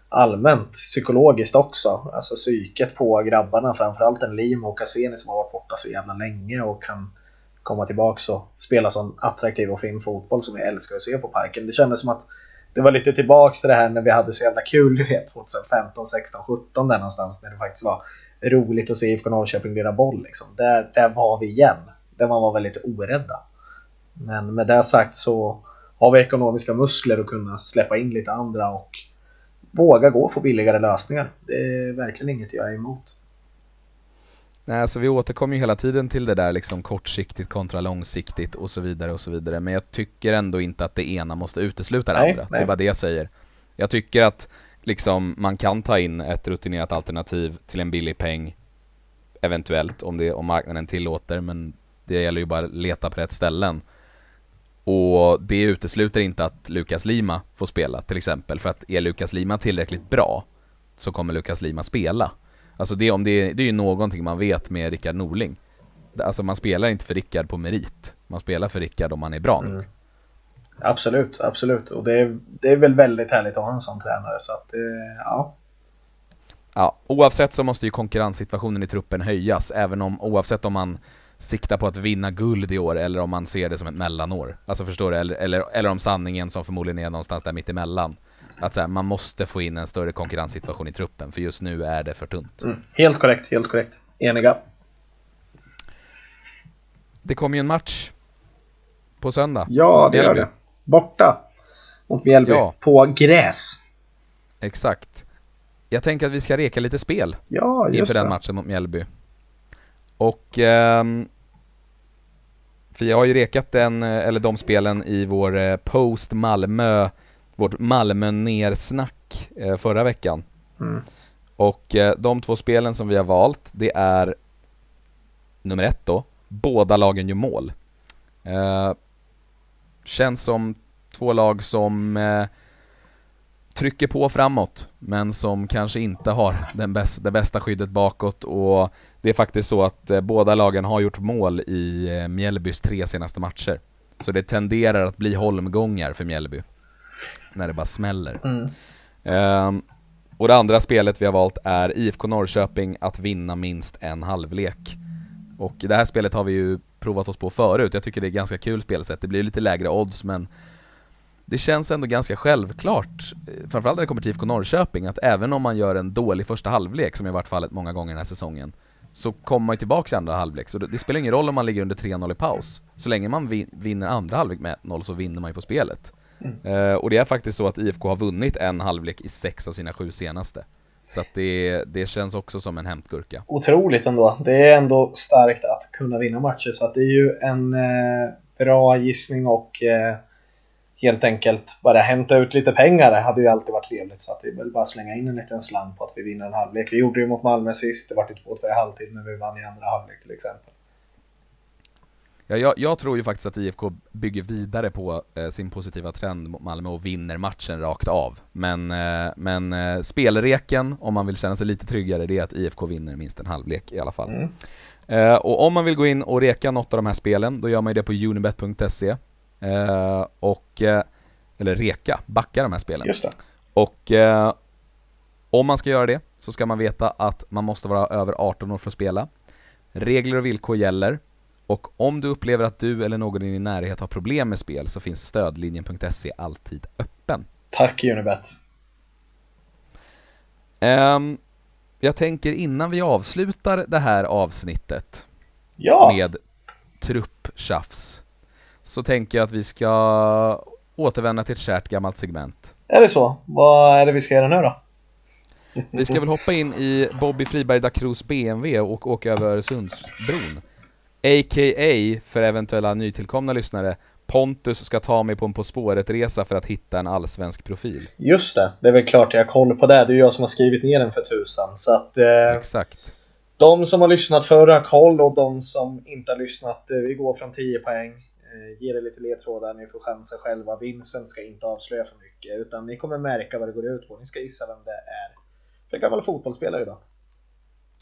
[SPEAKER 3] allmänt psykologiskt också. Alltså psyket på grabbarna, framförallt en Lim och Cassini som har varit borta så jävla länge och kan komma tillbaka och spela sån attraktiv och fin fotboll som vi älskar att se på Parken. Det kändes som att det var lite tillbaks till det här när vi hade så jävla kul, du vet 2015, 16, 17 där någonstans när det faktiskt var roligt att se IFK Norrköping lira boll. Liksom. Där, där var vi igen. Där man var väldigt orädda. Men med det sagt så har vi ekonomiska muskler att kunna släppa in lite andra och våga gå på billigare lösningar. Det är verkligen inget jag är emot.
[SPEAKER 2] Nej, alltså vi återkommer ju hela tiden till det där liksom kortsiktigt kontra långsiktigt och så vidare och så vidare. Men jag tycker ändå inte att det ena måste utesluta det nej, andra. Nej. Det är bara det jag säger. Jag tycker att liksom, man kan ta in ett rutinerat alternativ till en billig peng. Eventuellt, om, det, om marknaden tillåter, men det gäller ju bara att leta på rätt ställen. Och det utesluter inte att Lukas Lima får spela till exempel, för att är Lukas Lima tillräckligt bra så kommer Lukas Lima spela. Alltså det, om det, det är ju någonting man vet med Rickard Norling. Alltså man spelar inte för Rickard på merit, man spelar för Rickard om han är bra. Mm.
[SPEAKER 3] Absolut, absolut. Och det är, det är väl väldigt härligt att ha en sån tränare. Så att, ja.
[SPEAKER 2] Ja, oavsett så måste ju konkurrenssituationen i truppen höjas, även om oavsett om man siktar på att vinna guld i år eller om man ser det som ett mellanår. Alltså förstår du? Eller, eller, eller om sanningen som förmodligen är någonstans där mitt emellan. Att så här, man måste få in en större konkurrenssituation i truppen, för just nu är det för tunt. Mm.
[SPEAKER 3] Helt korrekt, helt korrekt. Eniga.
[SPEAKER 2] Det kommer ju en match på söndag.
[SPEAKER 3] Ja, det gör det borta mot Mjällby ja. på gräs.
[SPEAKER 2] Exakt. Jag tänker att vi ska reka lite spel
[SPEAKER 3] ja,
[SPEAKER 2] inför den matchen mot Mjällby. Och eh, För jag har ju rekat den, eh, eller de spelen i vår eh, post Malmö, vårt Malmö nersnack eh, förra veckan.
[SPEAKER 3] Mm.
[SPEAKER 2] Och de två spelen som vi har valt, det är nummer ett då, båda lagen gör mål. Eh, känns som två lag som eh, trycker på framåt, men som kanske inte har den bäst, det bästa skyddet bakåt och det är faktiskt så att eh, båda lagen har gjort mål i eh, Mjällbys tre senaste matcher. Så det tenderar att bli holmgångar för Mjällby, när det bara smäller.
[SPEAKER 3] Mm.
[SPEAKER 2] Ehm, och det andra spelet vi har valt är IFK Norrköping att vinna minst en halvlek. Och det här spelet har vi ju provat oss på förut, jag tycker det är ganska kul spelsätt. Det blir lite lägre odds men det känns ändå ganska självklart, eh, framförallt när det kommer till IFK Norrköping, att även om man gör en dålig första halvlek, som i vart fallet många gånger den här säsongen, så kommer man ju tillbaka i andra halvlek. Så det, det spelar ingen roll om man ligger under 3-0 i paus. Så länge man vin, vinner andra halvlek med 1-0 så vinner man ju på spelet. Eh, och det är faktiskt så att IFK har vunnit en halvlek i sex av sina sju senaste. Så att det, det känns också som en hämtgurka.
[SPEAKER 3] Otroligt ändå. Det är ändå starkt att kunna vinna matcher så att det är ju en eh, bra gissning och eh, helt enkelt bara hämta ut lite pengar. Det hade ju alltid varit trevligt så att det är väl bara slänga in en liten slant på att vi vinner en halvlek. Vi gjorde ju mot Malmö sist, det var till 2-2 i halvtid men vi vann i andra halvlek till exempel.
[SPEAKER 2] Ja, jag, jag tror ju faktiskt att IFK bygger vidare på eh, sin positiva trend mot Malmö och vinner matchen rakt av. Men, eh, men eh, spelreken, om man vill känna sig lite tryggare, det är att IFK vinner minst en halvlek i alla fall.
[SPEAKER 3] Mm.
[SPEAKER 2] Eh, och om man vill gå in och reka något av de här spelen, då gör man ju det på unibet.se. Eh, och, eh, eller reka, backa de här spelen.
[SPEAKER 3] Just det.
[SPEAKER 2] Och eh, om man ska göra det så ska man veta att man måste vara över 18 år för att spela. Regler och villkor gäller. Och om du upplever att du eller någon i din närhet har problem med spel så finns stödlinjen.se alltid öppen.
[SPEAKER 3] Tack Unibet.
[SPEAKER 2] Ehm, jag tänker innan vi avslutar det här avsnittet
[SPEAKER 3] Ja,
[SPEAKER 2] med trupptjafs så tänker jag att vi ska återvända till ett kärt gammalt segment.
[SPEAKER 3] är det så? Vad är det vi ska göra nu då?
[SPEAKER 2] Vi ska väl hoppa in i Bobby Friberg da Cruz BMW och åka över Öresundsbron. A.k.a. för eventuella nytillkomna lyssnare, Pontus ska ta mig på en På spåret-resa för att hitta en allsvensk profil.
[SPEAKER 3] Just det, det är väl klart jag har koll på det. Det är jag som har skrivit ner den för tusan. Så att eh,
[SPEAKER 2] Exakt.
[SPEAKER 3] de som har lyssnat förr har koll och de som inte har lyssnat, eh, vi går från 10 poäng. Eh, ger er lite ledtrådar, ni får chansa själva. Vincent ska inte avslöja för mycket utan ni kommer märka vad det går ut på. Ni ska gissa vem det är. För gammal fotbollsspelare idag.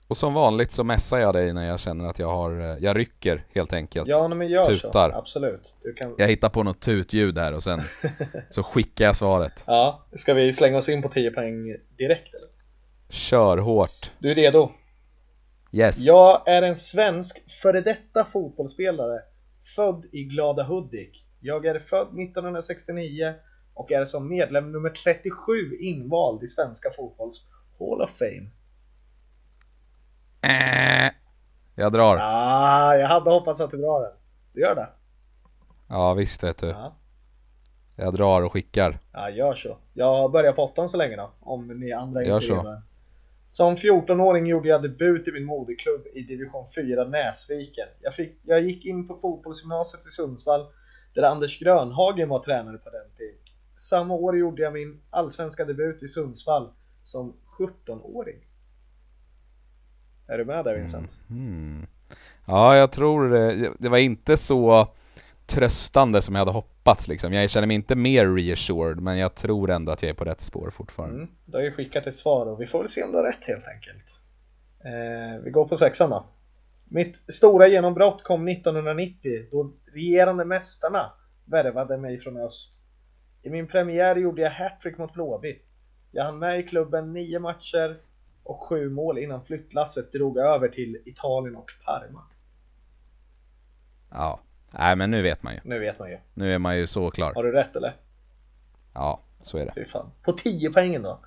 [SPEAKER 2] Och som vanligt så messar jag dig när jag känner att jag har, eh, jag rycker helt enkelt.
[SPEAKER 3] Ja, men gör
[SPEAKER 2] Tutar.
[SPEAKER 3] så. Absolut. Kan...
[SPEAKER 2] Jag hittar på något tutljud här och sen så skickar jag svaret.
[SPEAKER 3] Ja, ska vi slänga oss in på 10 poäng direkt eller?
[SPEAKER 2] Kör hårt.
[SPEAKER 3] Du är redo?
[SPEAKER 2] Yes.
[SPEAKER 3] Jag är en svensk före detta fotbollsspelare född i Glada Hudik. Jag är född 1969 och är som medlem nummer 37 invald i svenska fotbolls Hall of Fame.
[SPEAKER 2] Äh. Jag drar.
[SPEAKER 3] Ah, jag hade hoppats att du drar den. Du gör det?
[SPEAKER 2] Ja visst vet du.
[SPEAKER 3] Ja,
[SPEAKER 2] Jag drar och skickar.
[SPEAKER 3] ja gör så. Jag börjar på åttan så länge då, om ni andra
[SPEAKER 2] Gör
[SPEAKER 3] inte
[SPEAKER 2] så.
[SPEAKER 3] redan. Som 14-åring gjorde jag debut i min moderklubb i division 4 Näsviken. Jag, fick, jag gick in på fotbollsgymnasiet i Sundsvall där Anders Grönhagen var tränare på den tiden. Samma år gjorde jag min allsvenska debut i Sundsvall som 17-åring. Är du med där Vincent?
[SPEAKER 2] Mm, mm. Ja, jag tror det. Det var inte så tröstande som jag hade hoppats liksom. Jag känner mig inte mer reassured, men jag tror ändå att jag är på rätt spår fortfarande.
[SPEAKER 3] Mm. Du har ju skickat ett svar och vi får väl se om du har rätt helt enkelt. Eh, vi går på sexan då. Mitt stora genombrott kom 1990 då regerande mästarna värvade mig från öst. I min premiär gjorde jag hattrick mot Blåvitt. Jag hann med i klubben nio matcher och sju mål innan flyttlasset drog över till Italien och Parma.
[SPEAKER 2] Ja. Nej, men nu vet man ju.
[SPEAKER 3] Nu vet man ju.
[SPEAKER 2] Nu är man ju så klar.
[SPEAKER 3] Har du rätt eller?
[SPEAKER 2] Ja, så är det.
[SPEAKER 3] Fy fan. På 10 poängen då.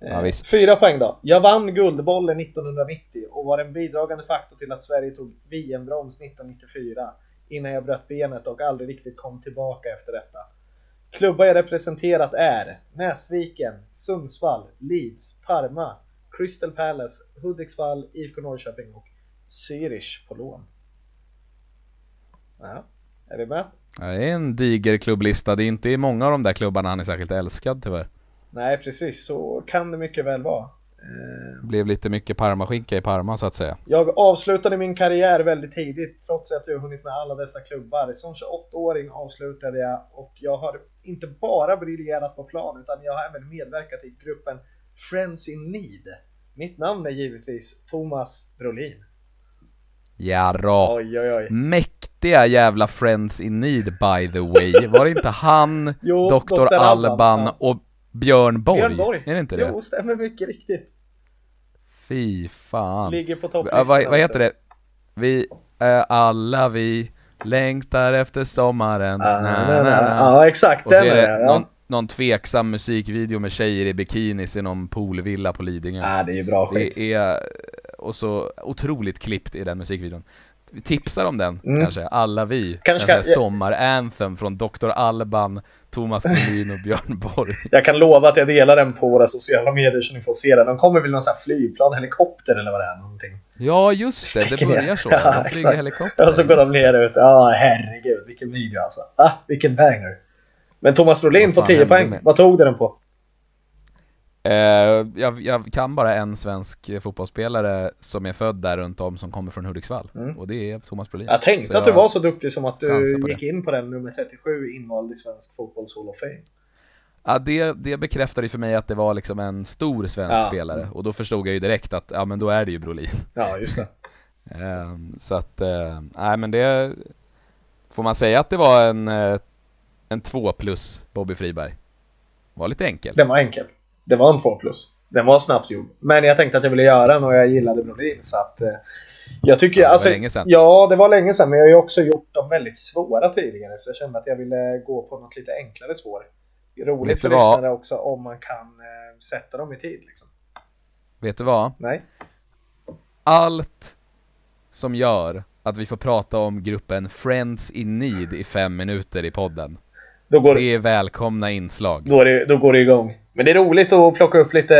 [SPEAKER 2] Ja,
[SPEAKER 3] Eh,
[SPEAKER 2] visst.
[SPEAKER 3] Fyra poäng då. Jag vann Guldbollen 1990 och var en bidragande faktor till att Sverige tog VM-brons 1994 innan jag bröt benet och aldrig riktigt kom tillbaka efter detta. Klubbar jag representerat är Näsviken, Sundsvall, Leeds, Parma, Crystal Palace, Hudiksvall, IFK Norrköping och Zürich på lån. Ja. Är vi med?
[SPEAKER 2] Det är en diger klubblista. Det är inte i många av de där klubbarna han är särskilt älskad tyvärr.
[SPEAKER 3] Nej, precis. Så kan det mycket väl vara. Eh,
[SPEAKER 2] Det blev lite mycket Parmaskinka i Parma så att säga.
[SPEAKER 3] Jag avslutade min karriär väldigt tidigt trots att jag hunnit med alla dessa klubbar. Som 28-åring avslutade jag och jag har inte bara briljerat på plan utan jag har även medverkat i gruppen Friends in Need. Mitt namn är givetvis Thomas Brolin.
[SPEAKER 2] Jarrå.
[SPEAKER 3] Oj, oj, oj.
[SPEAKER 2] Mäktiga jävla Friends in Need by the way. Var det inte han,
[SPEAKER 3] Jo,
[SPEAKER 2] Dr.
[SPEAKER 3] Dr. Alban, ja.
[SPEAKER 2] och Björn Borg?
[SPEAKER 3] Björn Borg.
[SPEAKER 2] Är det inte det?
[SPEAKER 3] Jo, stämmer mycket riktigt.
[SPEAKER 2] Fy fan.
[SPEAKER 3] Ligger på
[SPEAKER 2] Ja,
[SPEAKER 3] topplistan.
[SPEAKER 2] vad, vad heter det? Vi, äh, alla vi längtar efter sommaren.
[SPEAKER 3] Ah,
[SPEAKER 2] Na,
[SPEAKER 3] na, na. Ja, exakt.
[SPEAKER 2] Och så är
[SPEAKER 3] är
[SPEAKER 2] det någon,
[SPEAKER 3] Ja.
[SPEAKER 2] någon tveksam musikvideo med tjejer i bikinis i någon poolvilla på Lidingö.
[SPEAKER 3] Ah, det är ju bra skit.
[SPEAKER 2] Det är, och så otroligt klippt i den musikvideon. Vi tipsar om den
[SPEAKER 3] Mm.
[SPEAKER 2] kanske, alla vi.
[SPEAKER 3] Kanske
[SPEAKER 2] en sommar-anthem från Dr. Alban, Thomas Brolin och Björn Borg.
[SPEAKER 3] Jag kan lova att jag delar den på våra sociala medier så ni får se den. De kommer väl någon sån här flygplan, helikopter eller vad det är. Någonting.
[SPEAKER 2] Ja just det, det börjar så.
[SPEAKER 3] Ja,
[SPEAKER 2] De flyger helikopter.
[SPEAKER 3] Och så går de ner ut. Ja, herregud. Vilken video alltså. Ah, vilken banger. Men Thomas Brolin på
[SPEAKER 2] fan
[SPEAKER 3] 10
[SPEAKER 2] hände
[SPEAKER 3] poäng.
[SPEAKER 2] med-
[SPEAKER 3] Vad tog du den på?
[SPEAKER 2] Eh, jag, jag kan bara en svensk fotbollsspelare som är född där runt om som kommer från Hudiksvall.
[SPEAKER 3] Mm.
[SPEAKER 2] Och det är Thomas Brolin.
[SPEAKER 3] Jag tänkte
[SPEAKER 2] Så
[SPEAKER 3] att du
[SPEAKER 2] jag-
[SPEAKER 3] var så duktig som att du gick
[SPEAKER 2] det.
[SPEAKER 3] in på den nummer 37 invald i svensk fotbolls Hall of Fame.
[SPEAKER 2] Ja, det, det bekräftade ju för mig att det var liksom en stor svensk
[SPEAKER 3] Ja.
[SPEAKER 2] spelare. Och då förstod jag ju direkt att, ja men då är det ju Brolin.
[SPEAKER 3] Ja, just det.
[SPEAKER 2] Ehm, så att, eh, nej men det... Får man säga att det var en, eh, en 2 plus Bobby Friberg? Var lite enkel.
[SPEAKER 3] Den var enkel. Det var en 2 plus. Den var snabbt gjord. Men jag tänkte att jag ville göra den och jag gillade Brolin så att eh, jag tycker,
[SPEAKER 2] Ja, det var
[SPEAKER 3] alltså,
[SPEAKER 2] länge sedan.
[SPEAKER 3] Ja, det var länge sedan men jag har ju också gjort dem väldigt svåra tidigare så jag kände att jag ville gå på något lite enklare spår. Roligt för
[SPEAKER 2] vad?
[SPEAKER 3] lyssnare också om man kan eh, sätta dem i tid liksom.
[SPEAKER 2] Vet du vad?
[SPEAKER 3] Nej?
[SPEAKER 2] Allt som gör att vi får prata om gruppen Friends in Need i fem minuter i podden.
[SPEAKER 3] Då går,
[SPEAKER 2] Det är välkomna inslag.
[SPEAKER 3] då, är det, då går det igång. Men det är roligt att plocka upp lite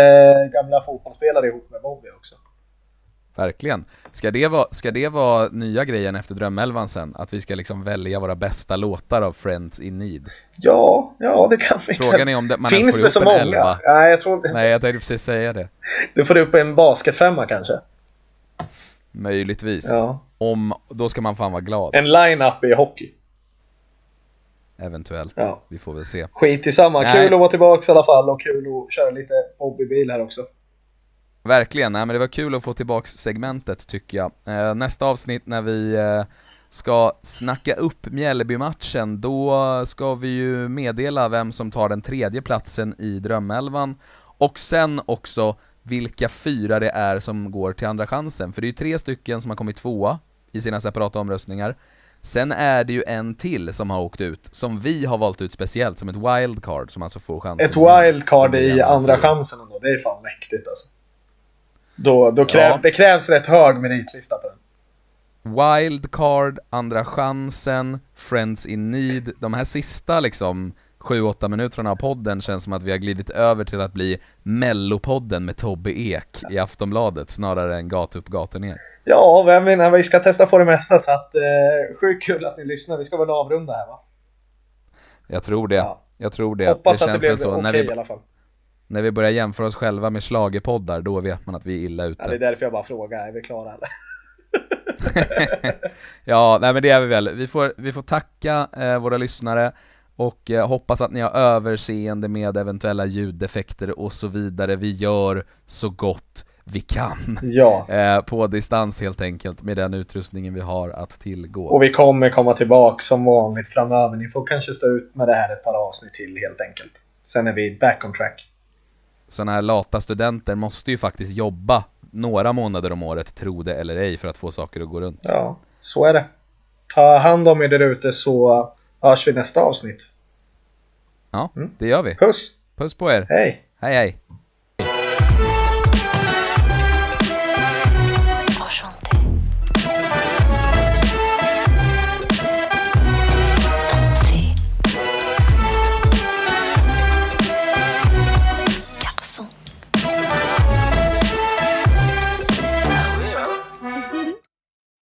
[SPEAKER 3] gamla fotbollsspelare ihop med Bobby också.
[SPEAKER 2] Verkligen. Ska det, vara, ska det vara nya grejen efter Drömelvan sen? Att vi ska liksom välja våra bästa låtar av Friends in Need?
[SPEAKER 3] Ja, ja det kan vi.
[SPEAKER 2] Frågan är om det, man ens
[SPEAKER 3] Finns
[SPEAKER 2] får
[SPEAKER 3] det så många?
[SPEAKER 2] elva.
[SPEAKER 3] Nej, jag tror inte.
[SPEAKER 2] Nej, jag tänkte precis säga det.
[SPEAKER 3] Du får upp en basketfemma kanske.
[SPEAKER 2] Möjligtvis.
[SPEAKER 3] Ja.
[SPEAKER 2] Om, då ska man fan vara glad.
[SPEAKER 3] En line-up i hockey.
[SPEAKER 2] Eventuellt.
[SPEAKER 3] Ja.
[SPEAKER 2] Vi får väl se.
[SPEAKER 3] Skit i samma.
[SPEAKER 2] Nej.
[SPEAKER 3] Kul att vara tillbaka i alla fall och kul att köra lite hobbybil här också.
[SPEAKER 2] Verkligen, nej men det var kul att få tillbaks segmentet tycker jag. Eh, nästa avsnitt när vi eh, ska snacka upp Mjällby-matchen, då ska vi ju meddela vem som tar den tredje platsen i Drömelvan och sen också vilka fyra det är som går till andra chansen, för det är ju tre stycken som har kommit tvåa i sina separata omröstningar. Sen är det ju en till som har åkt ut, som vi har valt ut speciellt som ett wildcard som alltså får chansen.
[SPEAKER 3] Ett wildcard i andra
[SPEAKER 2] fyra.
[SPEAKER 3] chansen ändå. Det är fan mäktigt alltså. Då, då kräv,
[SPEAKER 2] Ja.
[SPEAKER 3] Det krävs rätt hög meritlista på den.
[SPEAKER 2] Wildcard, Andra chansen, Friends in Need, de här sista liksom 7-8 minuterna av podden känns som att vi har glidit över till att bli Mellopodden med Tobbe Ek i Aftonbladet snarare än Gata upp, gata ner.
[SPEAKER 3] Ja, vem menar vi ska testa på det mesta så att eh, sjukt kul att ni lyssnar. Vi ska väl avrunda här va?
[SPEAKER 2] Jag tror det.
[SPEAKER 3] Ja.
[SPEAKER 2] Jag tror det.
[SPEAKER 3] Hoppas
[SPEAKER 2] det
[SPEAKER 3] att det blev
[SPEAKER 2] så.
[SPEAKER 3] okej
[SPEAKER 2] När
[SPEAKER 3] i
[SPEAKER 2] vi,
[SPEAKER 3] alla fall.
[SPEAKER 2] när vi börjar jämföra oss själva med schlagerpoddar då vet man att vi är illa ute.
[SPEAKER 3] Ja, det är därför jag bara frågar. Är vi klara eller?
[SPEAKER 2] ja, nej men det är vi väl. Vi får, vi får tacka eh, våra lyssnare och eh, hoppas att ni har överseende med eventuella ljuddefekter och så vidare. Vi gör så gott vi kan.
[SPEAKER 3] Ja.
[SPEAKER 2] Eh, på distans helt enkelt med den utrustningen vi har att tillgå.
[SPEAKER 3] Och vi kommer komma tillbaka som vanligt framöver. Ni får kanske stå ut med det här ett par avsnitt till helt enkelt. Sen är vi back on track.
[SPEAKER 2] Sådana här lata studenter måste ju faktiskt jobba några månader om året, tro det eller ej, för att få saker att gå runt.
[SPEAKER 3] Ja, så är det. Ta hand om er där ute så hörs vi nästa avsnitt.
[SPEAKER 2] Ja,
[SPEAKER 3] Mm.
[SPEAKER 2] det gör vi.
[SPEAKER 3] Puss!
[SPEAKER 2] Puss på er.
[SPEAKER 3] Hej!
[SPEAKER 2] Hej hej.